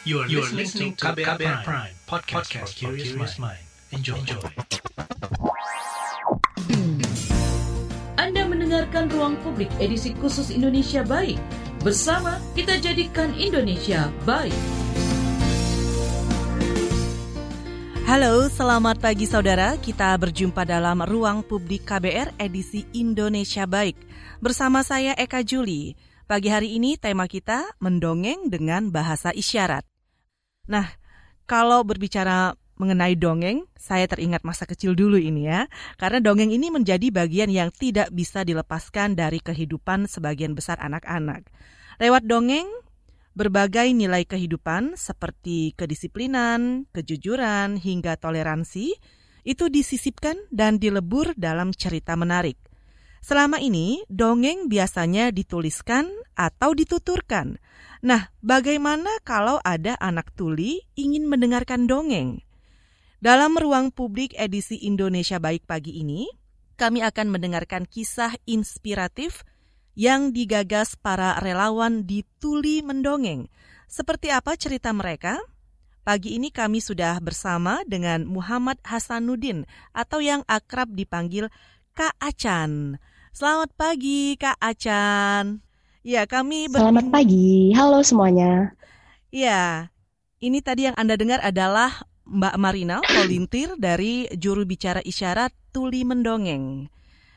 You are, you are listening to KBR, KBR Prime, Prime podcast, podcast for curious mind. Enjoy. Enjoy. Anda mendengarkan Ruang Publik edisi khusus Indonesia Baik. Bersama kita jadikan Indonesia baik. Halo, selamat pagi saudara. Kita berjumpa dalam Ruang Publik KBR edisi Indonesia Baik. Bersama saya Eka Juli. Pagi hari ini tema kita mendongeng dengan bahasa isyarat. Nah, kalau berbicara mengenai dongeng, saya teringat masa kecil dulu ini ya. Karena dongeng ini menjadi bagian yang tidak bisa dilepaskan dari kehidupan sebagian besar anak-anak. Lewat dongeng, berbagai nilai kehidupan seperti kedisiplinan, kejujuran, hingga toleransi itu disisipkan dan dilebur dalam cerita menarik. Selama ini, dongeng biasanya dituliskan atau dituturkan. Nah, bagaimana kalau ada anak tuli ingin mendengarkan dongeng? Dalam ruang publik edisi Indonesia Baik pagi ini, kami akan mendengarkan kisah inspiratif yang digagas para relawan di Tuli Mendongeng. Seperti apa cerita mereka? Pagi ini kami sudah bersama dengan Muhammad Hasanuddin atau yang akrab dipanggil Kak Acan. Selamat pagi Kak Acan. Ya, kami ber... Selamat pagi. Halo semuanya. Ya, ini tadi yang Anda dengar adalah Mbak Marina, volunteer dari juru bicara isyarat Tuli Mendongeng.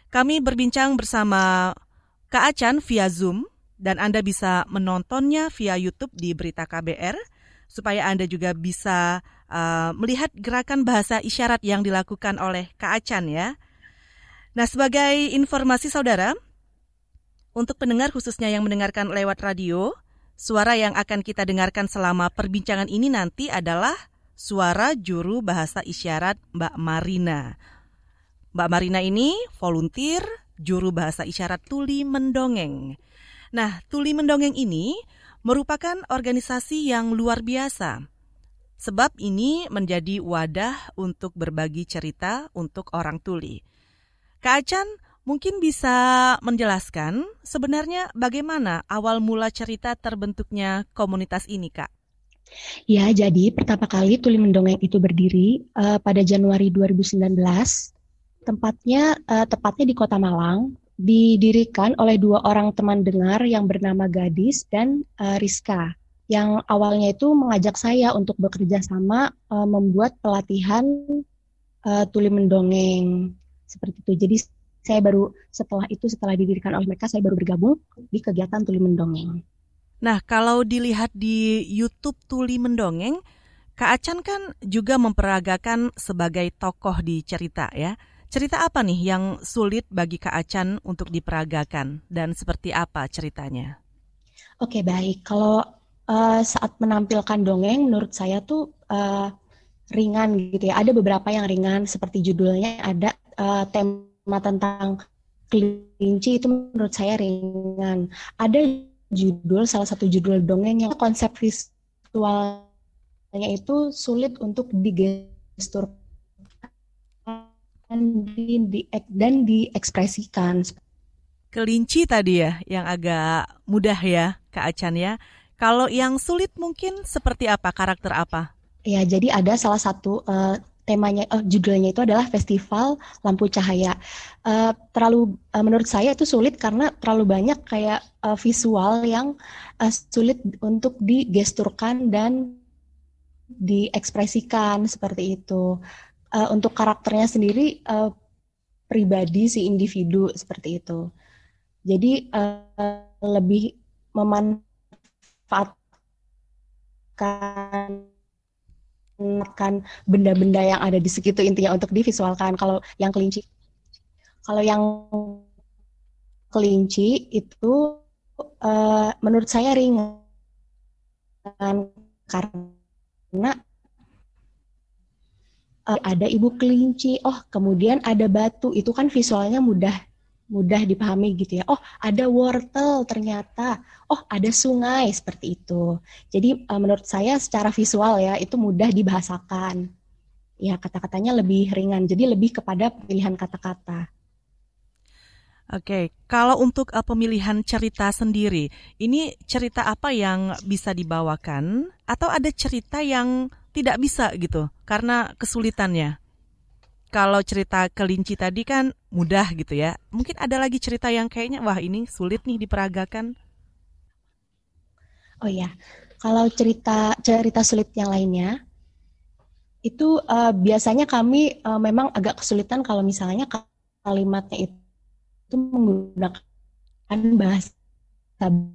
Kami berbincang bersama Kak Acan via Zoom dan Anda bisa menontonnya via YouTube di Berita KBR supaya Anda juga bisa uh, melihat gerakan bahasa isyarat yang dilakukan oleh Kak Acan ya. Nah, sebagai informasi saudara, untuk pendengar khususnya yang mendengarkan lewat radio, suara yang akan kita dengarkan selama perbincangan ini nanti adalah suara juru bahasa isyarat Mbak Marina. Mbak Marina ini volunteer juru bahasa isyarat Tuli Mendongeng. Nah, Tuli Mendongeng ini merupakan organisasi yang luar biasa. Sebab ini menjadi wadah untuk berbagi cerita untuk orang tuli. Kak Acan Mungkin bisa menjelaskan sebenarnya bagaimana awal mula cerita terbentuknya komunitas ini, Kak? Ya, jadi pertama kali Tuli Mendongeng itu berdiri uh, pada Januari 2019. Tempatnya uh, tepatnya di Kota Malang, didirikan oleh dua orang teman dengar yang bernama Gadis dan uh, Rizka. Yang awalnya itu mengajak saya untuk bekerja sama uh, membuat pelatihan uh, Tuli Mendongeng seperti itu. Jadi saya baru setelah itu setelah didirikan oleh mereka saya baru bergabung di kegiatan Tuli Mendongeng. Nah, kalau dilihat di YouTube Tuli Mendongeng, Kak Acan kan juga memperagakan sebagai tokoh di cerita ya. Cerita apa nih yang sulit bagi Kak Acan untuk diperagakan dan seperti apa ceritanya? Oke, baik. Kalau uh, saat menampilkan dongeng menurut saya tuh uh, ringan gitu ya. Ada beberapa yang ringan seperti judulnya ada uh, tema tema tentang kelinci itu menurut saya ringan. Ada judul, salah satu judul dongeng yang konsep visualnya itu sulit untuk digestur di, di, dan diekspresikan. Kelinci tadi ya, yang agak mudah ya, Kak Acan ya. Kalau yang sulit mungkin seperti apa, karakter apa? Ya, jadi ada salah satu uh, temanya uh, judulnya itu adalah festival lampu cahaya. Uh, terlalu uh, menurut saya itu sulit karena terlalu banyak kayak uh, visual yang uh, sulit untuk digesturkan dan diekspresikan seperti itu. Uh, untuk karakternya sendiri uh, pribadi si individu seperti itu. Jadi uh, lebih memanfaatkan menekan benda-benda yang ada di sekitar intinya untuk divisualkan. Kalau yang kelinci, kalau yang kelinci itu uh, menurut saya ringan karena uh, ada ibu kelinci, oh kemudian ada batu, itu kan visualnya mudah mudah dipahami gitu ya. Oh, ada wortel ternyata. Oh, ada sungai seperti itu. Jadi uh, menurut saya secara visual ya itu mudah dibahasakan. Ya, kata-katanya lebih ringan. Jadi lebih kepada pilihan kata-kata. Oke, kalau untuk uh, pemilihan cerita sendiri, ini cerita apa yang bisa dibawakan atau ada cerita yang tidak bisa gitu karena kesulitannya? Kalau cerita kelinci tadi kan mudah gitu ya. Mungkin ada lagi cerita yang kayaknya wah ini sulit nih diperagakan. Oh ya, kalau cerita cerita sulit yang lainnya itu uh, biasanya kami uh, memang agak kesulitan kalau misalnya kalimatnya itu itu menggunakan bahasa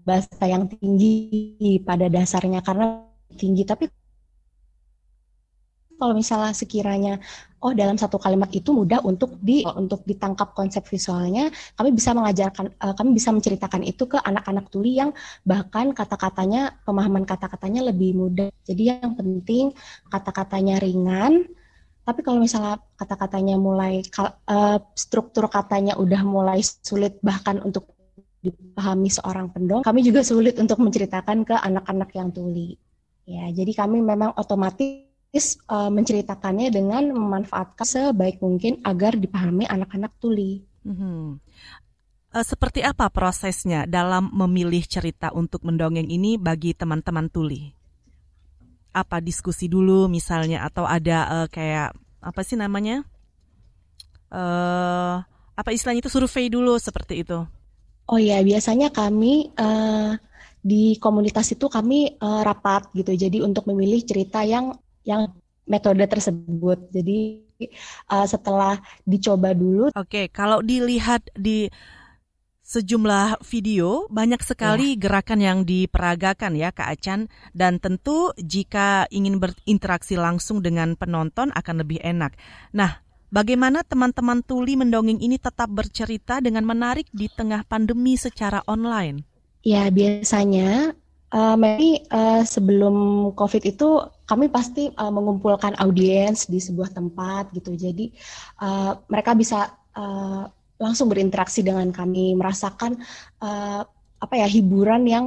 bahasa yang tinggi pada dasarnya karena tinggi tapi kalau misalnya sekiranya oh dalam satu kalimat itu mudah untuk di untuk ditangkap konsep visualnya kami bisa mengajarkan uh, kami bisa menceritakan itu ke anak-anak tuli yang bahkan kata-katanya pemahaman kata-katanya lebih mudah jadi yang penting kata-katanya ringan tapi kalau misalnya kata-katanya mulai uh, struktur katanya udah mulai sulit bahkan untuk dipahami seorang pendong, kami juga sulit untuk menceritakan ke anak-anak yang tuli. Ya, jadi kami memang otomatis uh, menceritakannya dengan memanfaatkan sebaik mungkin agar dipahami anak-anak tuli. Hmm. Uh, seperti apa prosesnya dalam memilih cerita untuk mendongeng ini bagi teman-teman tuli? apa diskusi dulu misalnya atau ada uh, kayak apa sih namanya uh, apa istilahnya itu survei dulu seperti itu oh ya biasanya kami uh, di komunitas itu kami uh, rapat gitu jadi untuk memilih cerita yang yang metode tersebut jadi uh, setelah dicoba dulu oke okay, kalau dilihat di sejumlah video, banyak sekali ya. gerakan yang diperagakan ya Kak Acan dan tentu jika ingin berinteraksi langsung dengan penonton akan lebih enak. Nah, bagaimana teman-teman tuli mendongeng ini tetap bercerita dengan menarik di tengah pandemi secara online? Ya, biasanya uh, Mary uh, sebelum COVID itu kami pasti uh, mengumpulkan audiens di sebuah tempat gitu. Jadi uh, mereka bisa uh, langsung berinteraksi dengan kami, merasakan uh, apa ya hiburan yang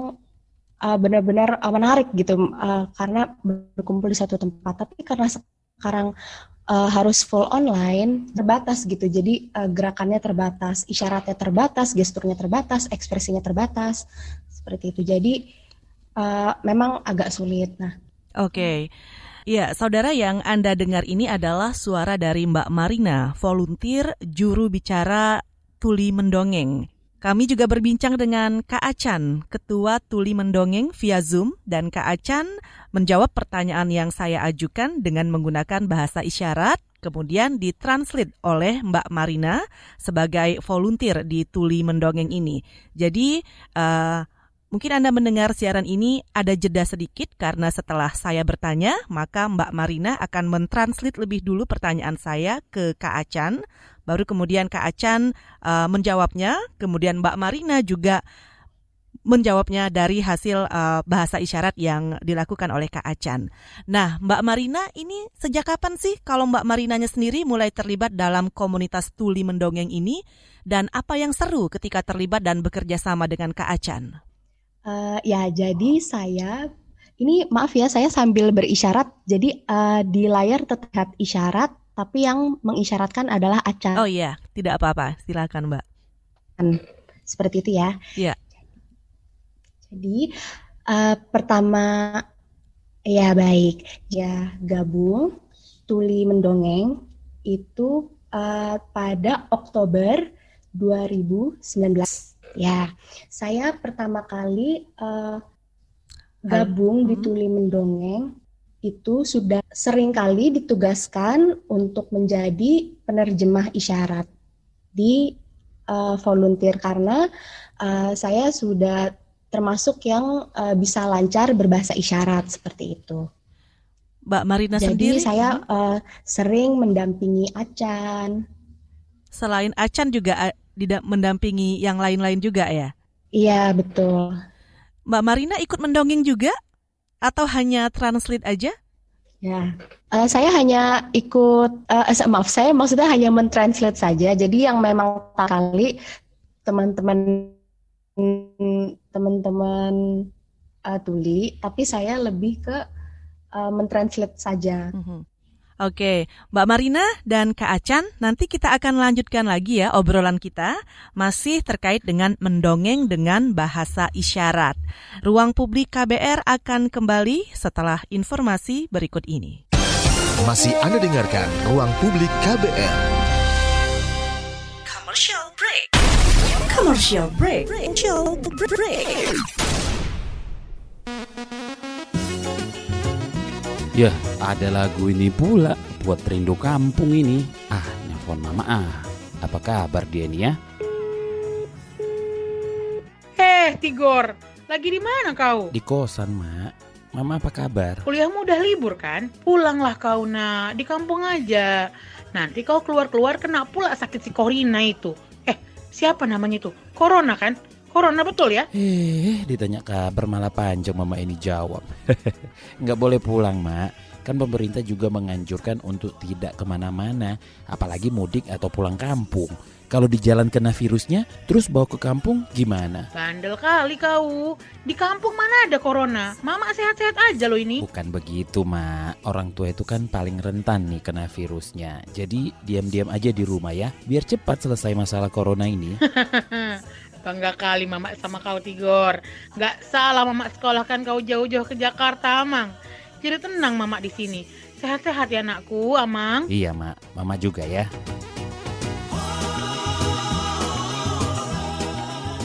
uh, benar-benar uh, menarik gitu uh, karena berkumpul di satu tempat. Tapi karena sekarang uh, harus full online, terbatas gitu. Jadi uh, gerakannya terbatas, isyaratnya terbatas, gesturnya terbatas, ekspresinya terbatas, seperti itu. Jadi uh, memang agak sulit. Nah, oke. Okay. Ya, saudara yang Anda dengar ini adalah suara dari Mbak Marina, volunteer juru bicara Tuli Mendongeng. Kami juga berbincang dengan Kak Acan, Ketua Tuli Mendongeng via Zoom, dan Kak Acan menjawab pertanyaan yang saya ajukan dengan menggunakan bahasa isyarat, kemudian ditranslate oleh Mbak Marina sebagai volunteer di Tuli Mendongeng ini. Jadi, uh, Mungkin Anda mendengar siaran ini ada jeda sedikit karena setelah saya bertanya, maka Mbak Marina akan mentranslate lebih dulu pertanyaan saya ke Kak Acan, baru kemudian Kak Acan uh, menjawabnya, kemudian Mbak Marina juga menjawabnya dari hasil uh, bahasa isyarat yang dilakukan oleh Kak Acan. Nah, Mbak Marina ini sejak kapan sih kalau Mbak Marinanya sendiri mulai terlibat dalam komunitas tuli mendongeng ini dan apa yang seru ketika terlibat dan bekerja sama dengan Kak Acan? Uh, ya, jadi saya ini maaf ya, saya sambil berisyarat. Jadi uh, di layar terlihat isyarat, tapi yang mengisyaratkan adalah acan. Oh iya, tidak apa-apa. Silakan, Mbak. Seperti itu ya. Iya. Jadi uh, pertama, ya baik, ya gabung tuli mendongeng itu uh, pada Oktober 2019. Ya, saya pertama kali uh, gabung di hmm. Tuli Mendongeng itu sudah sering kali ditugaskan untuk menjadi penerjemah isyarat di uh, volunteer karena uh, saya sudah termasuk yang uh, bisa lancar berbahasa isyarat seperti itu. Mbak Marina Jadi sendiri? Jadi saya uh, sering mendampingi Acan. Selain Acan juga mendampingi yang lain-lain juga ya? Iya, betul. Mbak Marina ikut mendongeng juga? Atau hanya translate aja? Ya, uh, saya hanya ikut, uh, maaf, saya maksudnya hanya mentranslate saja. Jadi yang memang kali teman-teman teman-teman uh, tuli, tapi saya lebih ke uh, mentranslate saja. Mm -hmm. Oke, Mbak Marina dan Kak Acan, nanti kita akan lanjutkan lagi ya obrolan kita, masih terkait dengan mendongeng dengan bahasa isyarat. Ruang publik KBR akan kembali setelah informasi berikut ini. Masih Anda dengarkan Ruang Publik KBR. Commercial break. Commercial break. Commercial break. Ya, ada lagu ini pula buat rindu kampung ini. Ah, nelfon mama ah. Apa kabar dia nih ya? Eh, Tigor, lagi di mana kau? Di kosan, Mak. Mama apa kabar? Kuliahmu udah libur kan? Pulanglah kau, nak. Di kampung aja. Nanti kau keluar-keluar kena pula sakit si Corina itu. Eh, siapa namanya itu? Corona kan? Corona betul ya? Eh, ditanya kabar malah panjang mama ini jawab. Nggak boleh pulang, Mak. Kan pemerintah juga menganjurkan untuk tidak ke mana-mana, apalagi mudik atau pulang kampung. Kalau di jalan kena virusnya, terus bawa ke kampung gimana? Bandel kali kau. Di kampung mana ada corona? Mama sehat-sehat aja loh ini. Bukan begitu, Mak. Orang tua itu kan paling rentan nih kena virusnya. Jadi diam-diam aja di rumah ya, biar cepat selesai masalah corona ini. Bangga kali mama sama kau Tigor. Gak salah mama sekolahkan kau jauh-jauh ke Jakarta, Amang. Jadi tenang mama di sini. Sehat-sehat ya anakku, Amang. iya, Mak. Mama juga ya.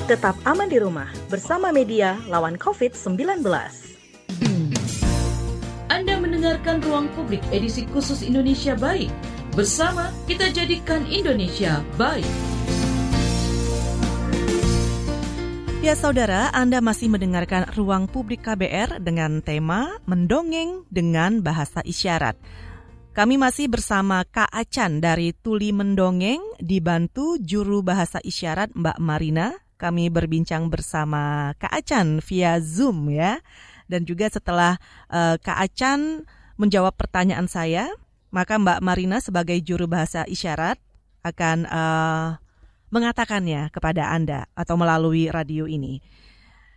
Tetap aman di rumah bersama media lawan COVID-19. Anda mendengarkan Ruang Publik edisi khusus Indonesia Baik. Bersama kita jadikan Indonesia baik. Ya saudara, Anda masih mendengarkan Ruang Publik KBR dengan tema Mendongeng dengan Bahasa Isyarat. Kami masih bersama Kak Acan dari Tuli Mendongeng dibantu juru bahasa isyarat Mbak Marina. Kami berbincang bersama Kak Acan via Zoom ya. Dan juga setelah uh, Kak Acan menjawab pertanyaan saya, maka Mbak Marina sebagai juru bahasa isyarat akan uh, mengatakannya kepada Anda atau melalui radio ini.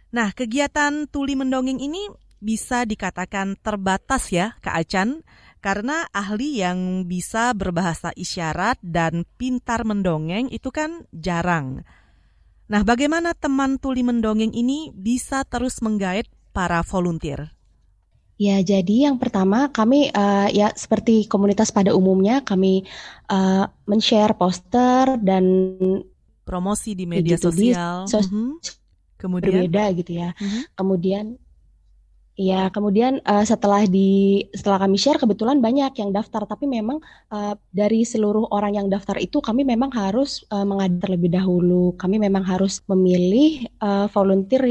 Nah, kegiatan tuli mendongeng ini bisa dikatakan terbatas ya, Kak Acan, karena ahli yang bisa berbahasa isyarat dan pintar mendongeng itu kan jarang. Nah, bagaimana teman tuli mendongeng ini bisa terus menggait para volunteer? Ya, jadi yang pertama kami uh, ya seperti komunitas pada umumnya kami uh, men-share poster dan promosi di media gitu, sosial. Di sos Mhm. Kemudian berbeda gitu ya. Mhm. Kemudian ya kemudian uh, setelah di setelah kami share kebetulan banyak yang daftar tapi memang uh, dari seluruh orang yang daftar itu kami memang harus uh, mengajar terlebih dahulu. Kami memang harus memilih uh, volunteer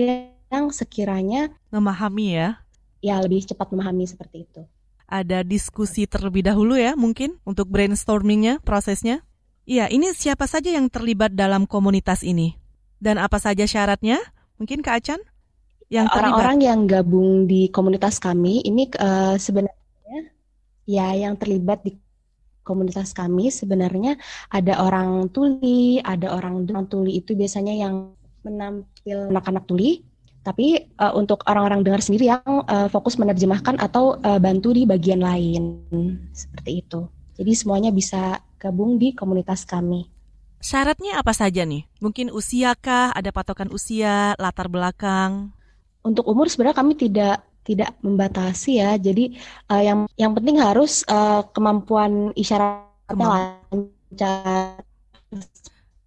yang sekiranya memahami ya. Ya lebih cepat memahami seperti itu. Ada diskusi terlebih dahulu ya mungkin untuk brainstormingnya, prosesnya. Iya, ini siapa saja yang terlibat dalam komunitas ini? Dan apa saja syaratnya? Mungkin Kak Acan? Yang terlibat? Orang-orang yang gabung di komunitas kami ini uh, sebenarnya ya yang terlibat di komunitas kami sebenarnya ada orang tuli, ada orang orang tuli itu biasanya yang menampil anak-anak tuli, tapi uh, untuk orang-orang dengar sendiri yang uh, fokus menerjemahkan atau uh, bantu di bagian lain seperti itu. Jadi semuanya bisa gabung di komunitas kami. Syaratnya apa saja nih? Mungkin usia kah? Ada patokan usia, latar belakang? Untuk umur sebenarnya kami tidak tidak membatasi ya. Jadi uh, yang yang penting harus uh, kemampuan isyaratnya lancar.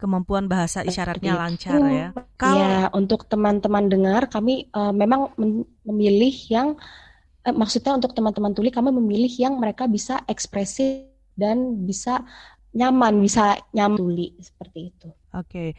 Kemampuan bahasa isyaratnya itu. lancar ya. Kalau Ya, untuk teman-teman dengar kami uh, memang memilih yang eh, maksudnya untuk teman-teman tuli kami memilih yang mereka bisa ekspresif dan bisa nyaman, bisa nyaman tuli seperti itu. Oke.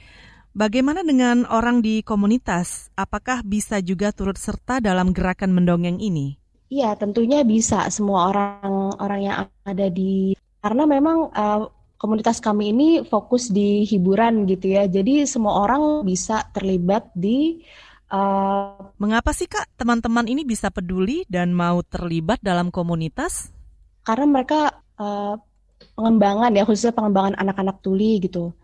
Bagaimana dengan orang di komunitas? Apakah bisa juga turut serta dalam gerakan mendongeng ini? Iya, tentunya bisa semua orang-orang yang ada di karena memang uh, komunitas kami ini fokus di hiburan gitu ya. Jadi semua orang bisa terlibat di uh, Mengapa sih Kak teman-teman ini bisa peduli dan mau terlibat dalam komunitas? karena mereka uh, pengembangan ya khususnya pengembangan anak-anak tuli gitu.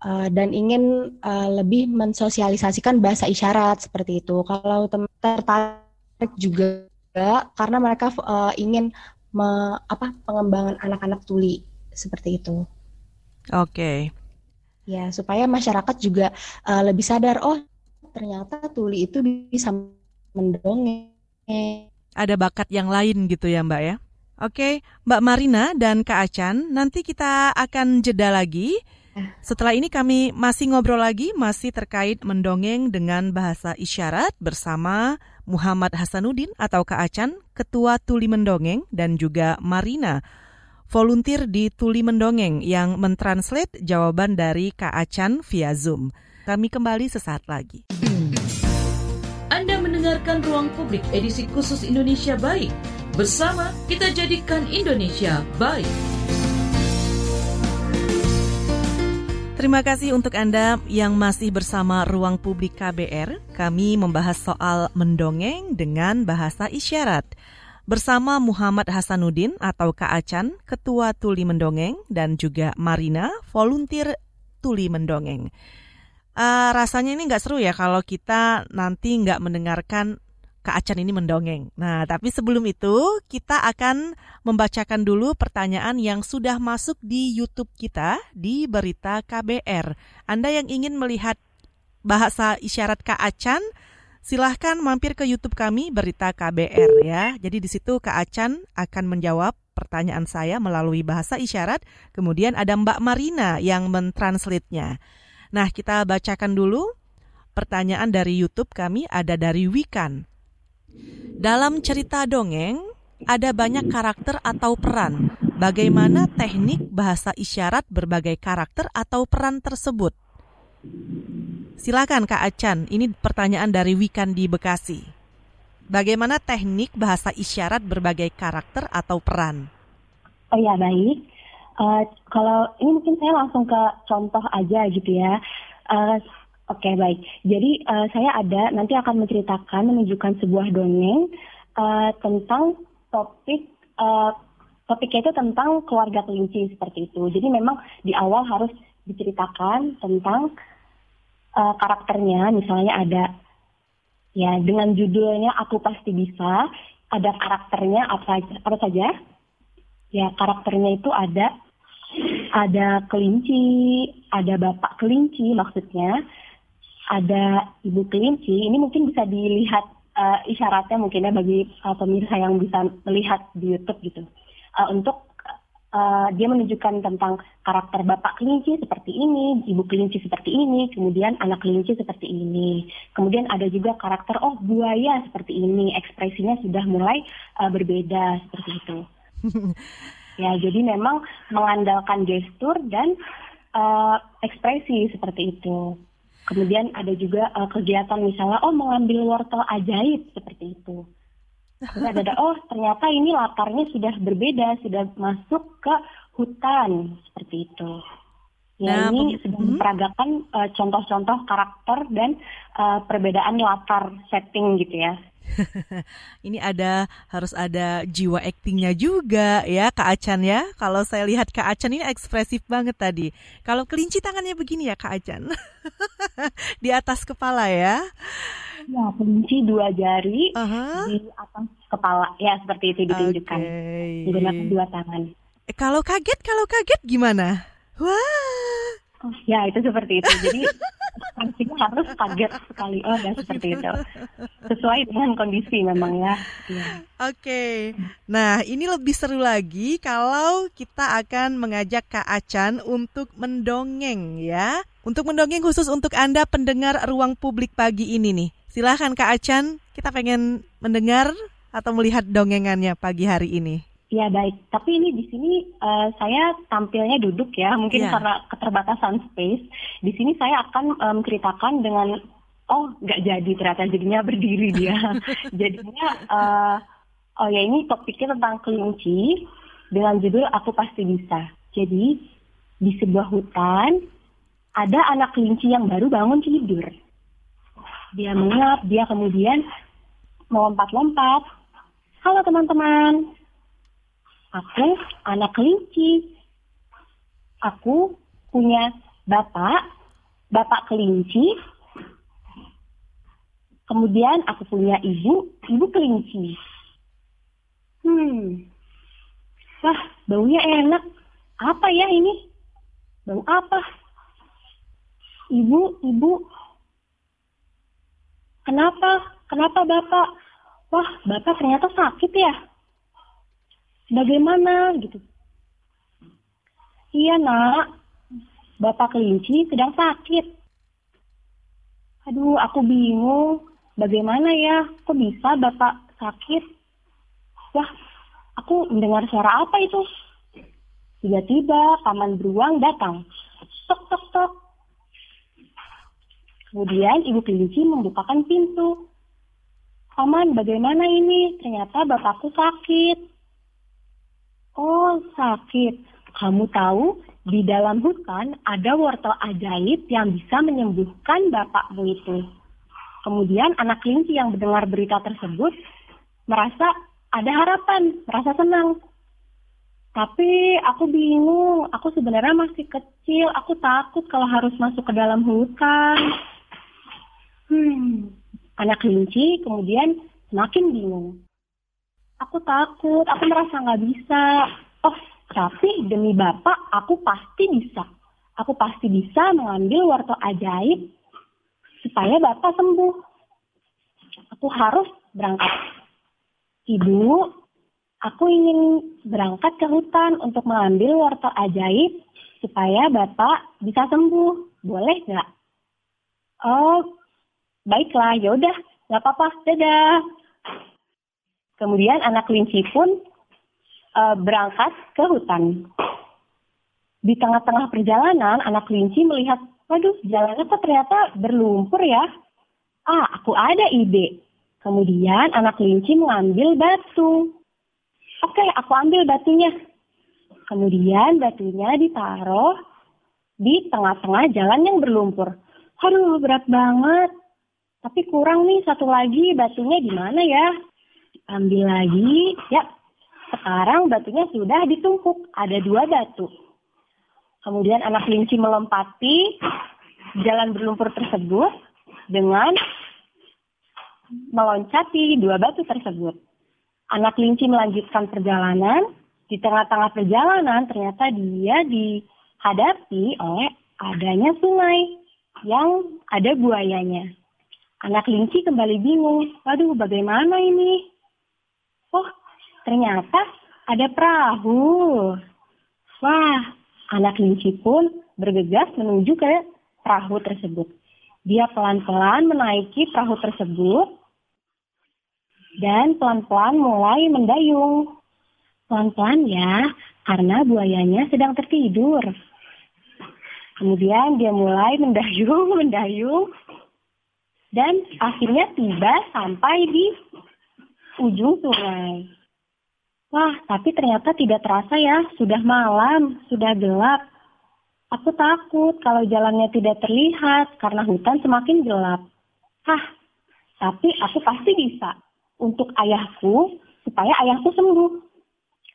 Uh, dan ingin uh, lebih mensosialisasikan bahasa isyarat seperti itu. Kalau teman tertarik juga karena mereka uh, ingin me, apa pengembangan anak-anak tuli seperti itu. Oke. Okay. Ya, supaya masyarakat juga uh, lebih sadar oh ternyata tuli itu bisa mendongeng. Ada bakat yang lain gitu ya, Mbak ya. Oke, Mbak Marina dan Kak Acan, nanti kita akan jeda lagi. Setelah ini kami masih ngobrol lagi, masih terkait mendongeng dengan bahasa isyarat bersama Muhammad Hasanuddin atau Kak Acan, Ketua Tuli Mendongeng, dan juga Marina, volunteer di Tuli Mendongeng yang mentranslate jawaban dari Kak Acan via Zoom. Kami kembali sesaat lagi. Anda mendengarkan Ruang Publik edisi khusus Indonesia Baik. Bersama kita jadikan Indonesia baik. Terima kasih untuk Anda yang masih bersama Ruang Publik KBR. Kami membahas soal mendongeng dengan bahasa isyarat. Bersama Muhammad Hasanuddin atau Kak Acan, Ketua Tuli Mendongeng, dan juga Marina, volunteer Tuli Mendongeng. Uh, rasanya ini nggak seru ya kalau kita nanti nggak mendengarkan Kak Acan ini mendongeng. Nah, tapi sebelum itu kita akan membacakan dulu pertanyaan yang sudah masuk di YouTube kita di Berita KBR. Anda yang ingin melihat bahasa isyarat Kak Acan, silahkan mampir ke YouTube kami Berita KBR ya. Jadi di situ Kak Acan akan menjawab pertanyaan saya melalui bahasa isyarat. Kemudian ada Mbak Marina yang mentranslate-nya. Nah, kita bacakan dulu pertanyaan dari YouTube kami ada dari Wikan. Dalam cerita dongeng, ada banyak karakter atau peran. Bagaimana teknik bahasa isyarat berbagai karakter atau peran tersebut? Silakan Kak Acan, ini pertanyaan dari Wikan di Bekasi. Bagaimana teknik bahasa isyarat berbagai karakter atau peran? Oh ya baik. Uh, kalau ini mungkin saya langsung ke contoh aja gitu ya. Uh, Oke okay, baik. Jadi uh, saya ada nanti akan menceritakan menunjukkan sebuah dongeng uh, tentang topik uh, topiknya itu tentang keluarga kelinci seperti itu. Jadi memang di awal harus diceritakan tentang uh, karakternya. Misalnya ada ya dengan judulnya aku pasti bisa. Ada karakternya apa apa saja? Ya karakternya itu ada ada kelinci, ada bapak kelinci maksudnya ada ibu kelinci, ini mungkin bisa dilihat uh, isyaratnya mungkin ya bagi uh, pemirsa yang bisa melihat di YouTube gitu. Uh, untuk uh, dia menunjukkan tentang karakter bapak kelinci seperti ini, ibu kelinci seperti ini, kemudian anak kelinci seperti ini. Kemudian ada juga karakter oh buaya seperti ini, ekspresinya sudah mulai uh, berbeda seperti itu. ya, jadi memang mengandalkan gestur dan uh, ekspresi seperti itu. Kemudian ada juga uh, kegiatan misalnya oh mengambil wortel ajaib seperti itu. Terus ada, oh ternyata ini latarnya sudah berbeda, sudah masuk ke hutan seperti itu. Ya nah, ini sedang hmm. memperagakan uh, contoh-contoh karakter dan uh, perbedaan latar setting gitu ya. ini ada harus ada jiwa aktingnya juga ya Kak Acan ya. Kalau saya lihat Kak Acan ini ekspresif banget tadi. Kalau kelinci tangannya begini ya Kak Acan. di atas kepala ya. Ya, kelinci dua jari uh -huh. di atas kepala. Ya, seperti itu ditunjukkan. Okay. Digunakan dua tangan. Eh, kalau kaget, kalau kaget gimana? Wah. Oh, ya, itu seperti itu. Jadi pastinya harus kaget sekali oh ya seperti itu sesuai dengan kondisi memang ya, ya. oke okay. nah ini lebih seru lagi kalau kita akan mengajak Kak Acan untuk mendongeng ya untuk mendongeng khusus untuk anda pendengar ruang publik pagi ini nih silahkan Kak Acan kita pengen mendengar atau melihat dongengannya pagi hari ini Ya baik, tapi ini di sini uh, saya tampilnya duduk ya, mungkin yeah. karena keterbatasan space. Di sini saya akan menceritakan um, dengan oh nggak jadi ternyata jadinya berdiri dia. jadinya uh, oh ya ini topiknya tentang kelinci dengan judul aku pasti bisa. Jadi di sebuah hutan ada anak kelinci yang baru bangun tidur. Dia mengap, dia kemudian melompat-lompat. Halo teman-teman, Aku anak kelinci. Aku punya bapak, bapak kelinci. Kemudian aku punya ibu, ibu kelinci. Hmm, Wah, baunya enak. Apa ya ini? Bau apa? Ibu, ibu. Kenapa? Kenapa bapak? Wah, bapak ternyata sakit ya. Bagaimana gitu? Iya nak, bapak kelinci sedang sakit. Aduh, aku bingung. Bagaimana ya? Kok bisa bapak sakit? Wah, aku mendengar suara apa itu? Tiba-tiba paman beruang datang. Tok, tok, tok. Kemudian ibu kelinci membukakan pintu. Paman, bagaimana ini? Ternyata bapakku sakit. Oh, sakit. Kamu tahu, di dalam hutan ada wortel ajaib yang bisa menyembuhkan bapakmu itu. Kemudian anak kelinci yang mendengar berita tersebut merasa ada harapan, merasa senang. Tapi aku bingung, aku sebenarnya masih kecil, aku takut kalau harus masuk ke dalam hutan. Hmm, anak kelinci kemudian semakin bingung. Aku takut, aku merasa nggak bisa. Oh, tapi demi Bapak, aku pasti bisa. Aku pasti bisa mengambil wortel ajaib supaya Bapak sembuh. Aku harus berangkat. Ibu, aku ingin berangkat ke hutan untuk mengambil wortel ajaib supaya Bapak bisa sembuh. Boleh nggak? Oh, baiklah, ya udah, nggak apa-apa, dadah. Kemudian anak kelinci pun uh, berangkat ke hutan. Di tengah-tengah perjalanan, anak kelinci melihat, waduh, jalannya kok ternyata berlumpur ya. Ah, aku ada ide. Kemudian anak kelinci mengambil batu. Oke, aku ambil batunya. Kemudian batunya ditaruh di tengah-tengah jalan yang berlumpur. Aduh, berat banget. Tapi kurang nih satu lagi batunya di mana ya? Ambil lagi. Ya, sekarang batunya sudah ditumpuk. Ada dua batu. Kemudian anak kelinci melompati jalan berlumpur tersebut dengan meloncati dua batu tersebut. Anak kelinci melanjutkan perjalanan. Di tengah-tengah perjalanan ternyata dia dihadapi oleh adanya sungai yang ada buayanya. Anak kelinci kembali bingung. Waduh, bagaimana ini? Oh, ternyata ada perahu. Wah, anak kelinci pun bergegas menuju ke perahu tersebut. Dia pelan-pelan menaiki perahu tersebut dan pelan-pelan mulai mendayung. Pelan-pelan ya, karena buayanya sedang tertidur. Kemudian dia mulai mendayung, mendayung, dan akhirnya tiba sampai di ujung sungai. Wah, tapi ternyata tidak terasa ya, sudah malam, sudah gelap. Aku takut kalau jalannya tidak terlihat karena hutan semakin gelap. Hah, tapi aku pasti bisa untuk ayahku supaya ayahku sembuh.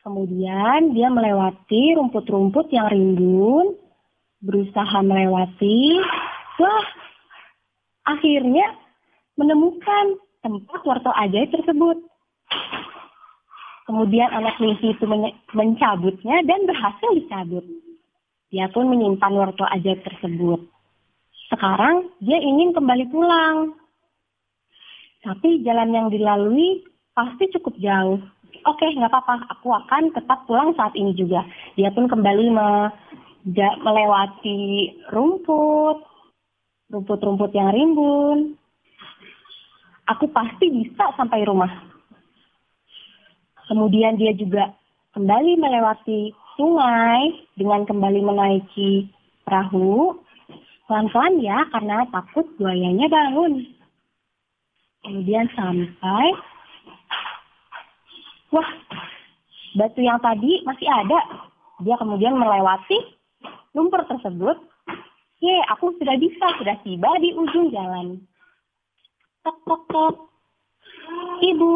Kemudian dia melewati rumput-rumput yang rimbun, berusaha melewati. Wah, akhirnya menemukan tempat wortel ajaib tersebut. Kemudian anak kelinci itu mencabutnya dan berhasil dicabut. Dia pun menyimpan wortel ajaib tersebut. Sekarang dia ingin kembali pulang. Tapi jalan yang dilalui pasti cukup jauh. Oke, nggak apa-apa. Aku akan tetap pulang saat ini juga. Dia pun kembali me melewati rumput, rumput-rumput yang rimbun. Aku pasti bisa sampai rumah. Kemudian dia juga kembali melewati sungai dengan kembali menaiki perahu. Pelan-pelan ya, karena takut buayanya bangun. Kemudian sampai, wah, batu yang tadi masih ada. Dia kemudian melewati lumpur tersebut Ye, aku sudah bisa, sudah tiba di ujung jalan. Tok, tok, tok. Ibu,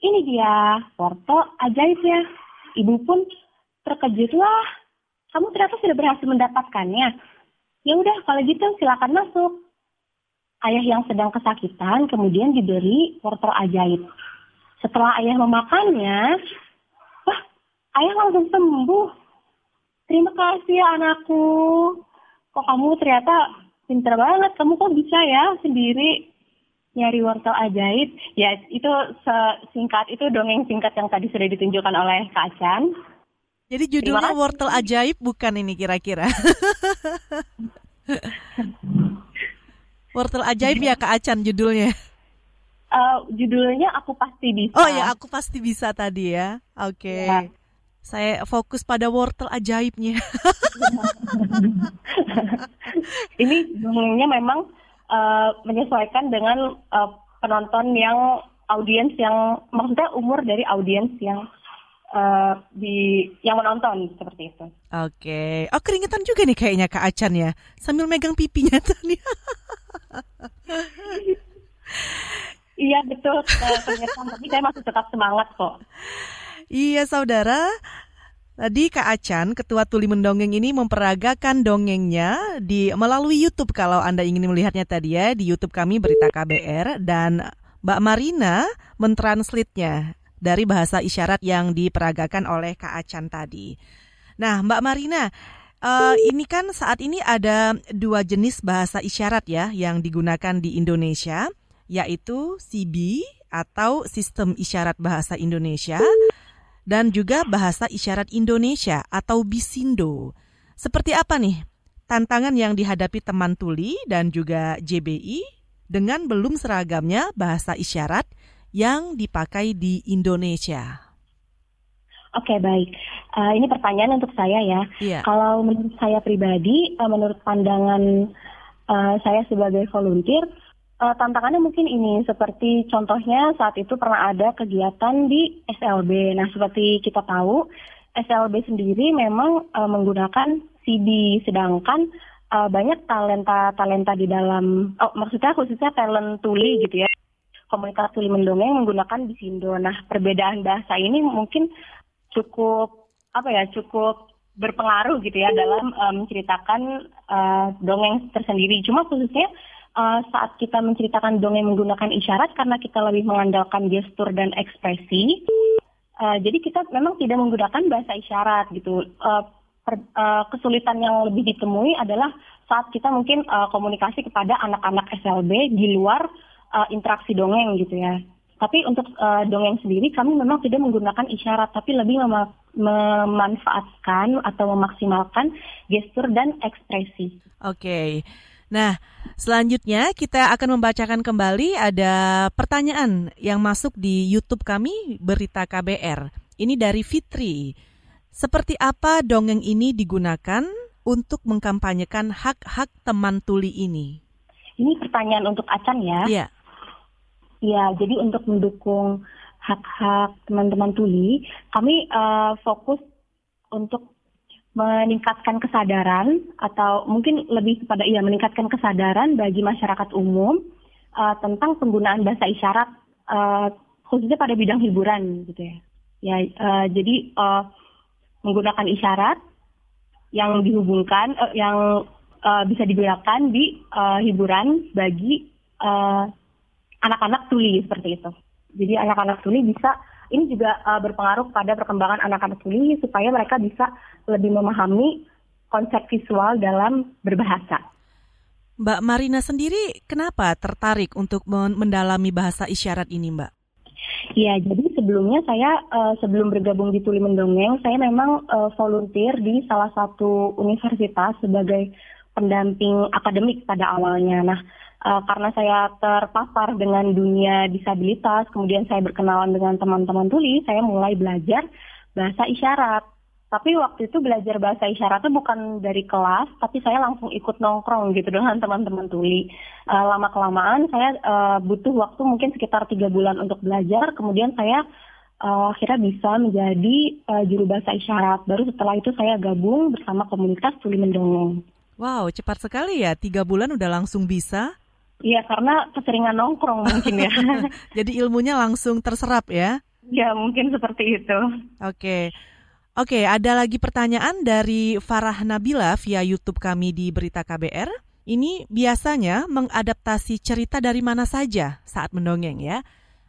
ini dia, porto ajaib ya. Ibu pun terkejut, wah, kamu ternyata sudah berhasil mendapatkannya. Ya udah, kalau gitu silakan masuk. Ayah yang sedang kesakitan kemudian diberi porto ajaib. Setelah ayah memakannya, wah, ayah langsung sembuh. Terima kasih ya anakku. Kok kamu ternyata pinter banget. Kamu kok bisa ya sendiri nyari wortel ajaib. Ya itu singkat itu dongeng singkat yang tadi sudah ditunjukkan oleh Kak Acan. Jadi judulnya wortel ajaib bukan ini kira-kira. wortel ajaib ya Kak Acan judulnya. Uh, judulnya aku pasti bisa. Oh ya, aku pasti bisa tadi ya. Oke. Okay. Ya. Saya fokus pada wortel ajaibnya. Ini dongengnya memang uh, menyesuaikan dengan uh, penonton yang audiens yang maksudnya umur dari audiens yang uh, di yang menonton seperti itu. Oke. Okay. Oh keringetan juga nih kayaknya Kak Acan ya. Sambil megang pipinya tadi. iya betul keringetan tapi saya masih tetap semangat kok. Iya saudara, Tadi Kak Acan, Ketua Tuli Mendongeng ini memperagakan dongengnya di melalui YouTube. Kalau Anda ingin melihatnya tadi ya di YouTube kami Berita KBR dan Mbak Marina mentranslitnya dari bahasa isyarat yang diperagakan oleh Kak Acan tadi. Nah, Mbak Marina, uh, ini kan saat ini ada dua jenis bahasa isyarat ya yang digunakan di Indonesia, yaitu CB atau Sistem Isyarat Bahasa Indonesia dan juga bahasa isyarat Indonesia atau BISINDO. Seperti apa nih tantangan yang dihadapi teman tuli dan juga JBI dengan belum seragamnya bahasa isyarat yang dipakai di Indonesia? Oke okay, baik, uh, ini pertanyaan untuk saya ya. Yeah. Kalau menurut saya pribadi, uh, menurut pandangan uh, saya sebagai volunteer, Uh, tantangannya mungkin ini seperti contohnya saat itu pernah ada kegiatan di SLB. Nah, seperti kita tahu, SLB sendiri memang uh, menggunakan CD, sedangkan uh, banyak talenta-talenta di dalam, oh, maksudnya khususnya talent tuli gitu ya, komunitas tuli mendongeng menggunakan Bisindo. Nah, perbedaan bahasa ini mungkin cukup apa ya, cukup berpengaruh gitu ya dalam menceritakan uh, dongeng tersendiri. Cuma khususnya uh, saat kita menceritakan dongeng menggunakan isyarat karena kita lebih mengandalkan gestur dan ekspresi. Uh, jadi kita memang tidak menggunakan bahasa isyarat gitu. Uh, per, uh, kesulitan yang lebih ditemui adalah saat kita mungkin uh, komunikasi kepada anak-anak SLB di luar uh, interaksi dongeng gitu ya. Tapi untuk uh, dongeng sendiri kami memang tidak menggunakan isyarat, tapi lebih mem memanfaatkan atau memaksimalkan gestur dan ekspresi. Oke. Okay. Nah, selanjutnya kita akan membacakan kembali ada pertanyaan yang masuk di YouTube kami Berita KBR. Ini dari Fitri. Seperti apa dongeng ini digunakan untuk mengkampanyekan hak-hak teman tuli ini? Ini pertanyaan untuk Acan ya. Iya. Iya, jadi untuk mendukung hak-hak teman-teman tuli, kami uh, fokus untuk meningkatkan kesadaran atau mungkin lebih kepada iya meningkatkan kesadaran bagi masyarakat umum uh, tentang penggunaan bahasa isyarat uh, khususnya pada bidang hiburan gitu ya. Ya uh, jadi uh, menggunakan isyarat yang dihubungkan uh, yang uh, bisa digunakan di uh, hiburan bagi anak-anak uh, tuli seperti itu. Jadi anak-anak tuli bisa ini juga uh, berpengaruh pada perkembangan anak-anak tuli supaya mereka bisa lebih memahami konsep visual dalam berbahasa. Mbak Marina sendiri kenapa tertarik untuk mendalami bahasa isyarat ini, Mbak? Ya, jadi sebelumnya saya uh, sebelum bergabung di Tuli Mendongeng, saya memang uh, volunteer di salah satu universitas sebagai pendamping akademik pada awalnya. Nah, uh, karena saya terpapar dengan dunia disabilitas, kemudian saya berkenalan dengan teman-teman tuli, saya mulai belajar bahasa isyarat. Tapi waktu itu belajar bahasa isyarat itu bukan dari kelas, tapi saya langsung ikut nongkrong gitu dengan teman-teman tuli. Uh, lama kelamaan saya uh, butuh waktu mungkin sekitar tiga bulan untuk belajar, kemudian saya uh, akhirnya bisa menjadi uh, juru bahasa isyarat. Baru setelah itu saya gabung bersama komunitas tuli mendongeng. Wow, cepat sekali ya, tiga bulan udah langsung bisa. Iya, karena keseringan nongkrong mungkin ya. Jadi ilmunya langsung terserap ya? Ya, mungkin seperti itu. Oke. Oke, ada lagi pertanyaan dari Farah Nabila via YouTube kami di Berita KBR. Ini biasanya mengadaptasi cerita dari mana saja saat mendongeng ya.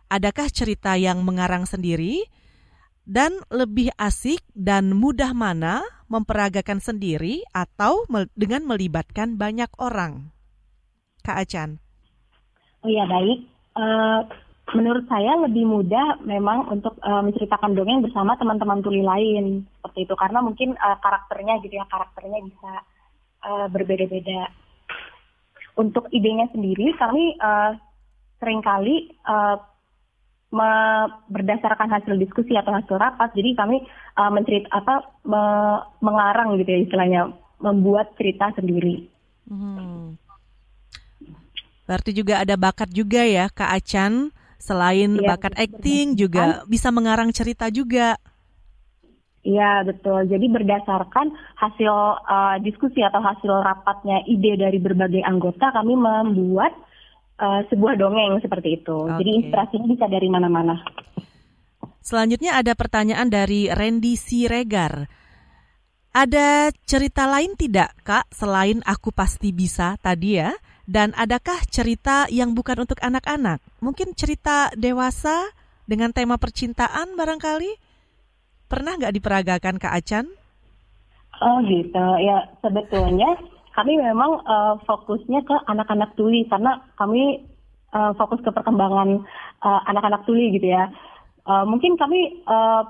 Adakah cerita yang mengarang sendiri Dan lebih asik dan mudah mana memperagakan sendiri atau dengan melibatkan banyak orang? Kak Acan. Oh ya baik. Uh, menurut saya lebih mudah memang untuk uh, menceritakan dongeng bersama teman-teman tuli lain seperti itu karena mungkin uh, karakternya gitu ya karakternya bisa uh, berbeda-beda. Untuk idenya sendiri kami uh, sering kali uh, me, berdasarkan hasil diskusi atau hasil rapat. Jadi kami uh, mencerit apa me, mengarang gitu ya istilahnya, membuat cerita sendiri. Hmm. Berarti juga ada bakat juga ya Kak Acan, selain ya, bakat acting juga bisa mengarang cerita juga. Iya betul. Jadi berdasarkan hasil uh, diskusi atau hasil rapatnya ide dari berbagai anggota, kami membuat uh, sebuah dongeng seperti itu. Okay. Jadi inspirasinya bisa dari mana-mana. Selanjutnya ada pertanyaan dari Randy Siregar. Ada cerita lain tidak, Kak, selain aku pasti bisa tadi ya? Dan adakah cerita yang bukan untuk anak-anak? Mungkin cerita dewasa dengan tema percintaan barangkali? Pernah nggak diperagakan Kak Acan? Oh gitu, ya sebetulnya kami memang uh, fokusnya ke anak-anak tuli karena kami uh, fokus ke perkembangan uh, anak-anak tuli gitu ya. Uh, mungkin kami uh,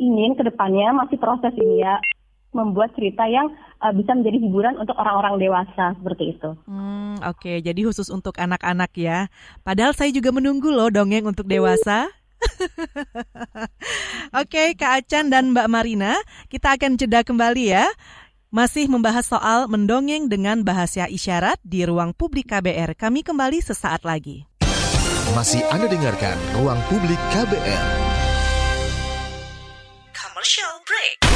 ingin ke depannya masih proses ini ya membuat cerita yang uh, bisa menjadi hiburan untuk orang-orang dewasa seperti itu. Hmm, Oke, okay. jadi khusus untuk anak-anak ya. Padahal saya juga menunggu loh dongeng untuk dewasa. Oke, okay, Kak Acan dan Mbak Marina, kita akan jeda kembali ya. Masih membahas soal mendongeng dengan bahasa isyarat di ruang publik KBR. Kami kembali sesaat lagi. Masih Anda dengarkan Ruang Publik KBR. Commercial break.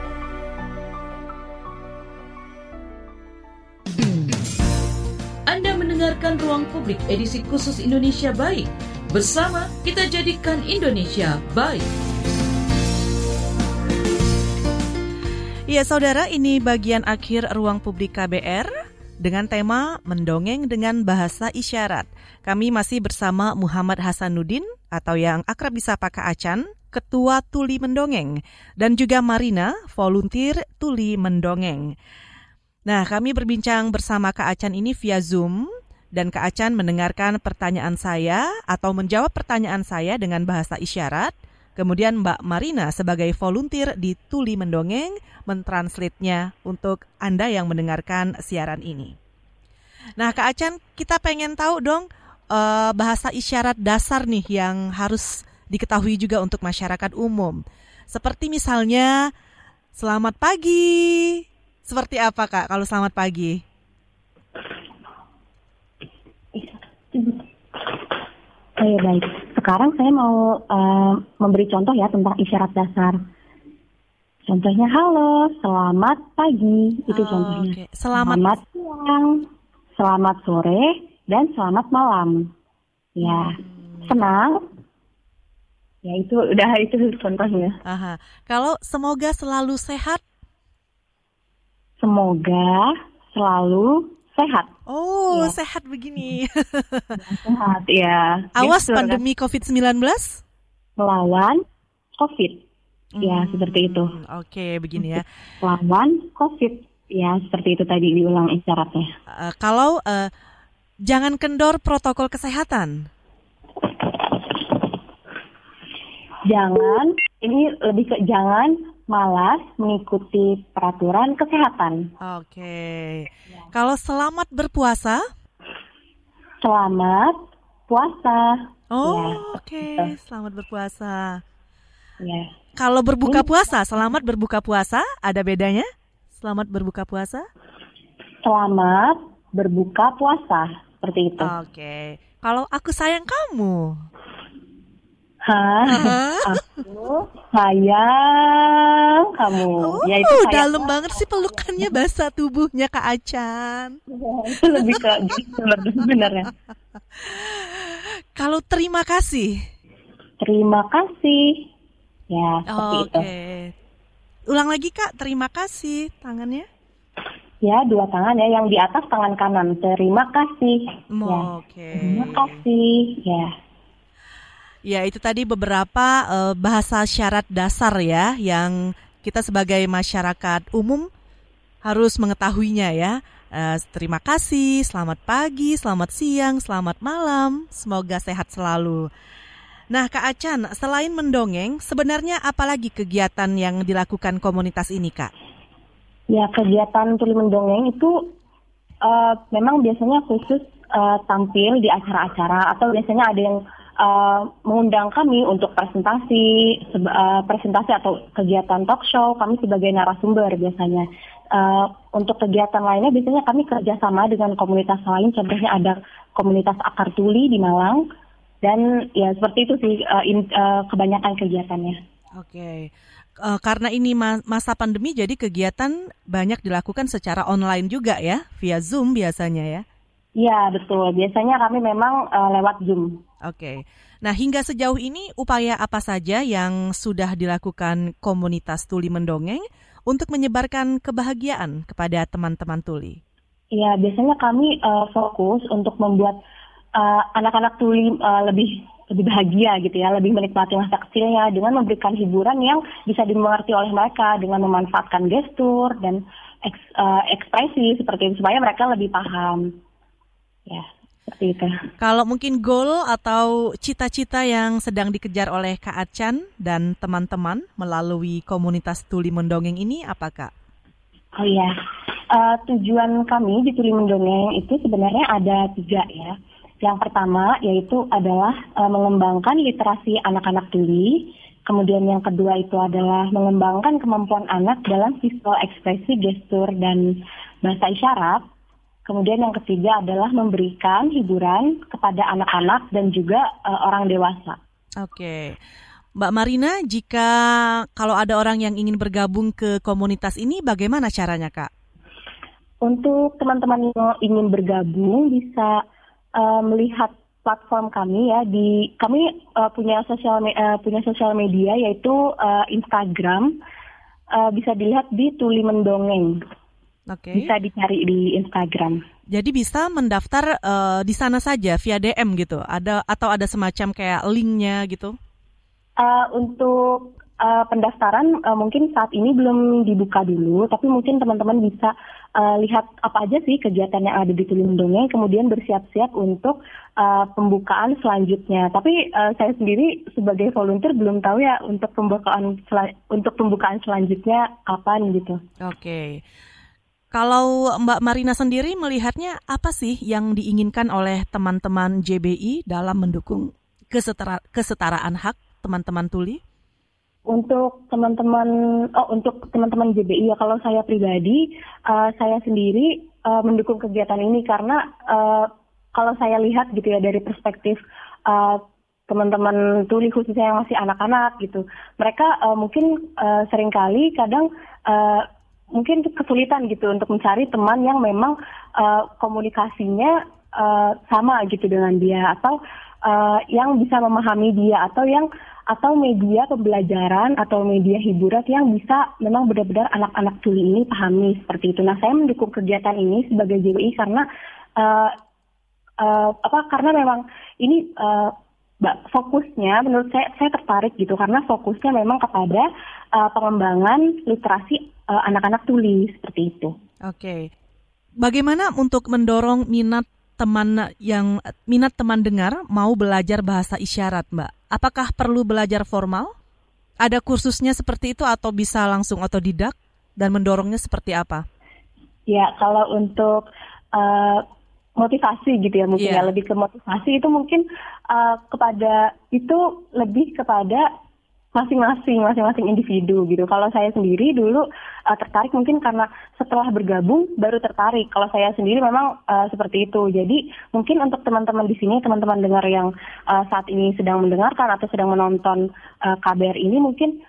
Publik edisi khusus Indonesia Baik. Bersama kita jadikan Indonesia baik. Ya saudara, ini bagian akhir Ruang Publik KBR dengan tema Mendongeng dengan Bahasa Isyarat. Kami masih bersama Muhammad Hasanuddin atau yang akrab disapa Kak Acan, Ketua Tuli Mendongeng, dan juga Marina, volunteer Tuli Mendongeng. Nah, kami berbincang bersama Kak Acan ini via Zoom dan Kak Acan mendengarkan pertanyaan saya atau menjawab pertanyaan saya dengan bahasa isyarat. Kemudian Mbak Marina sebagai volunteer di Tuli Mendongeng mentranslate-nya untuk Anda yang mendengarkan siaran ini. Nah, Kak Acan, kita pengen tahu dong uh, bahasa isyarat dasar nih yang harus diketahui juga untuk masyarakat umum. Seperti misalnya selamat pagi. Seperti apa Kak kalau selamat pagi? Oke, baik. Sekarang saya mau uh, memberi contoh ya tentang isyarat dasar. Contohnya halo, selamat pagi. Itu oh, contohnya. Okay. Selamat, selamat siang, selamat sore, dan selamat malam. Ya, hmm. senang. Ya itu udah itu contohnya. Aha. Kalau semoga selalu sehat. Semoga selalu sehat. Oh, ya. sehat begini. sehat, ya. Awas ya, pandemi COVID-19? Melawan COVID. Ya, hmm, seperti itu. Oke, okay, begini ya. Lawan COVID. Ya, seperti itu tadi diulang isyaratnya. Uh, kalau uh, jangan kendor protokol kesehatan. Jangan, ini lebih ke jangan malas mengikuti peraturan kesehatan. Oke. Kalau selamat berpuasa? Selamat puasa. Oh, Ya, oke. gitu. Selamat berpuasa. Ya. Kalau berbuka puasa, selamat berbuka puasa, ada bedanya? Selamat berbuka puasa? Selamat berbuka puasa. Seperti itu. Oke. Kalau aku sayang kamu. Hah? Hah? Aku sayang kamu. Oh, ya itu dalam banget sih pelukannya bahasa tubuhnya Kak Acan. itu lebih ke gitu sebenarnya. Kalau terima kasih. Terima kasih. Ya, seperti itu. Ulang lagi Kak, terima kasih tangannya. Ya, dua tangan ya. Yang di atas tangan kanan. Terima kasih. Ya. Oke. Terima kasih. Ya. Ya, itu tadi beberapa eh, bahasa syarat dasar ya yang kita sebagai masyarakat umum harus mengetahuinya ya. Eh, terima kasih, selamat pagi, selamat siang, selamat malam. Semoga sehat selalu. Nah, Kak Acan, selain mendongeng, sebenarnya apalagi kegiatan yang dilakukan komunitas ini, Kak? Ya, kegiatan tuli mendongeng itu eh, memang biasanya khusus eh, tampil di acara-acara atau biasanya ada yang eh, mengundang kami untuk presentasi, eh, presentasi atau kegiatan talk show. Kami sebagai narasumber biasanya. Eh, untuk kegiatan lainnya biasanya kami kerjasama dengan komunitas lain. Contohnya ada komunitas akar tuli di Malang dan ya seperti itu sih eh, in- eh, kebanyakan kegiatannya. Oke. Eh, karena ini ma- masa pandemi jadi kegiatan banyak dilakukan secara online juga ya, via Zoom biasanya ya. Iya betul. Biasanya kami memang lewat Zoom. Oke. Nah, hingga sejauh ini upaya apa saja yang sudah dilakukan komunitas Tuli Mendongeng untuk menyebarkan kebahagiaan kepada teman-teman Tuli? Iya, biasanya kami eh, fokus untuk membuat eh, anak-anak tuli eh, lebih lebih bahagia gitu ya, lebih menikmati masa kecilnya dengan memberikan hiburan yang bisa dimengerti oleh mereka dengan memanfaatkan gestur dan eks- eh, ekspresi seperti itu supaya mereka lebih paham. Ya, seperti itu. Kalau mungkin goal atau cita-cita yang sedang dikejar oleh Kak Acan dan teman-teman melalui komunitas Tuli Mendongeng ini apa Kak? Oh iya, Eh, tujuan kami di Tuli Mendongeng itu sebenarnya ada tiga ya. Yang pertama yaitu adalah eh, mengembangkan literasi anak-anak tuli. Kemudian yang kedua itu adalah mengembangkan kemampuan anak dalam visual ekspresi, gestur, dan bahasa isyarat. Kemudian yang ketiga adalah memberikan hiburan kepada anak-anak dan juga eh, orang dewasa. Oke. Mbak Marina, jika kalau ada orang yang ingin bergabung ke komunitas ini bagaimana caranya Kak? Untuk teman-teman yang ingin bergabung bisa eh, melihat platform kami ya di kami eh, punya sosial eh, punya sosial media yaitu eh, Instagram Eh, bisa dilihat di Tuli Mendongeng Oke. bisa dicari di Instagram. Jadi bisa mendaftar eh, di sana saja via DM gitu. Ada atau ada semacam kayak linknya gitu? Eh, untuk eh, pendaftaran eh, mungkin saat ini belum dibuka dulu, tapi mungkin teman-teman bisa eh, lihat apa aja sih kegiatan yang ada di Tuli Mendongeng, kemudian bersiap-siap untuk eh, pembukaan selanjutnya. Tapi eh, saya sendiri sebagai volunteer belum tahu ya untuk pembukaan untuk pembukaan selanjutnya kapan gitu. Oke. Kalau Mbak Marina sendiri melihatnya apa sih yang diinginkan oleh teman-teman JBI dalam mendukung kesetara- kesetaraan hak teman-teman tuli? Untuk teman-teman, oh untuk teman-teman JBI ya kalau saya pribadi, eh, saya sendiri eh, mendukung kegiatan ini karena eh, kalau saya lihat gitu ya dari perspektif eh, teman-teman tuli khususnya yang masih anak-anak gitu, mereka eh, mungkin eh, sering kali kadang eh, mungkin kesulitan gitu untuk mencari teman yang memang eh, komunikasinya eh, sama gitu dengan dia atau eh, yang bisa memahami dia atau yang atau media pembelajaran atau media hiburan yang bisa memang benar-benar anak-anak tuli ini pahami seperti itu. Nah, saya mendukung kegiatan ini sebagai JWI karena eh, eh, apa? Karena memang ini ba- fokusnya menurut saya saya tertarik gitu karena fokusnya memang kepada eh, pengembangan literasi eh, anak-anak tuli seperti itu. Oke. Bagaimana untuk mendorong minat teman yang minat teman dengar mau belajar bahasa isyarat, Mbak? Apakah perlu belajar formal? ada kursusnya seperti itu atau bisa langsung otodidak dan mendorongnya seperti apa? Ya, kalau untuk uh, motivasi gitu ya mungkin yeah. ya lebih ke motivasi itu mungkin uh, kepada itu lebih kepada masing-masing masing-masing individu gitu. Kalau saya sendiri dulu uh, tertarik mungkin karena setelah bergabung baru tertarik. Kalau saya sendiri memang uh, seperti itu. Jadi mungkin untuk teman-teman di sini, teman-teman dengar yang uh, saat ini sedang mendengarkan atau sedang menonton uh, KBR ini mungkin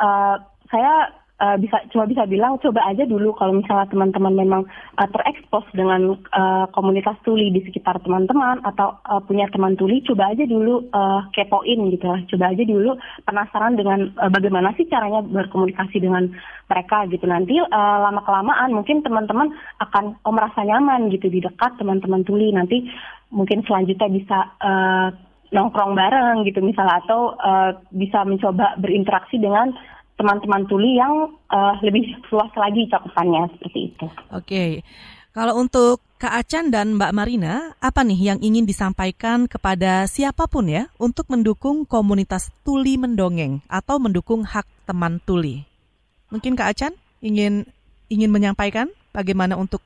uh, saya uh, bisa cuma bisa bilang coba aja dulu kalau misalnya teman-teman memang uh, terekspos dengan uh, komunitas tuli di sekitar teman-teman atau uh, punya teman tuli coba aja dulu uh, kepoin gitu. Coba aja dulu penasaran dengan uh, bagaimana sih caranya berkomunikasi dengan mereka gitu. Nanti uh, lama kelamaan mungkin teman-teman akan oh, merasa nyaman gitu di dekat teman-teman tuli. Nanti mungkin selanjutnya bisa uh, nongkrong bareng gitu misalnya atau uh, bisa mencoba berinteraksi dengan teman-teman tuli yang uh, lebih luas lagi cakupannya seperti itu. Oke. Okay. Kalau untuk Kak Acan dan Mbak Marina, apa nih yang ingin disampaikan kepada siapa pun ya untuk mendukung komunitas tuli mendongeng atau mendukung hak teman tuli? Mungkin Kak Acan ingin ingin menyampaikan bagaimana untuk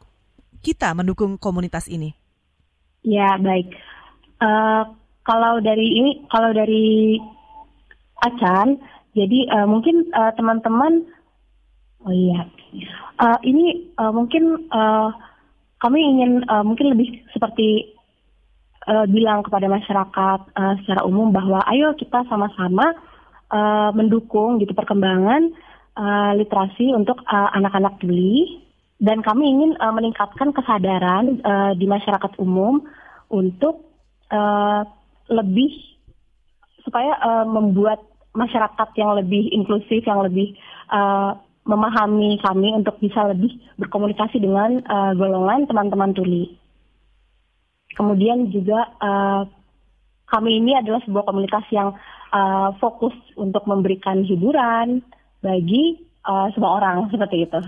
kita mendukung komunitas ini? Ya baik. Uh, kalau dari ini, kalau dari Acan, jadi uh, mungkin uh, teman-teman, oh iya, uh, ini uh, mungkin uh, kami ingin uh, mungkin lebih seperti uh, bilang kepada masyarakat uh, secara umum bahwa ayo kita sama-sama uh, mendukung gitu perkembangan uh, literasi untuk anak-anak uh, tuli dan kami ingin uh, meningkatkan kesadaran uh, di masyarakat umum untuk uh, lebih supaya uh, membuat masyarakat yang lebih inklusif, yang lebih uh, memahami kami untuk bisa lebih berkomunikasi dengan uh, golongan teman-teman tuli. Kemudian juga uh, kami ini adalah sebuah komunitas yang uh, fokus untuk memberikan hiburan bagi uh, semua orang seperti itu.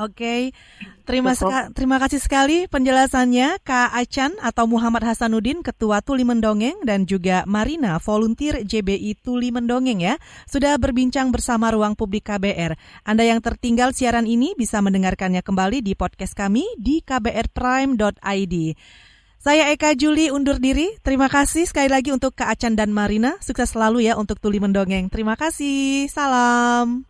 Oke, terima terima kasih sekali penjelasannya Kak Acan atau Muhammad Hasanuddin Ketua Tuli Mendongeng dan juga Marina volunteer JBI Tuli Mendongeng ya sudah berbincang bersama Ruang Publik KBR. Anda yang tertinggal siaran ini bisa mendengarkannya kembali di podcast kami di kbrprime.id. Saya Eka Juli undur diri. Terima kasih sekali lagi untuk Kak Acan dan Marina. Sukses selalu ya untuk Tuli Mendongeng. Terima kasih. Salam.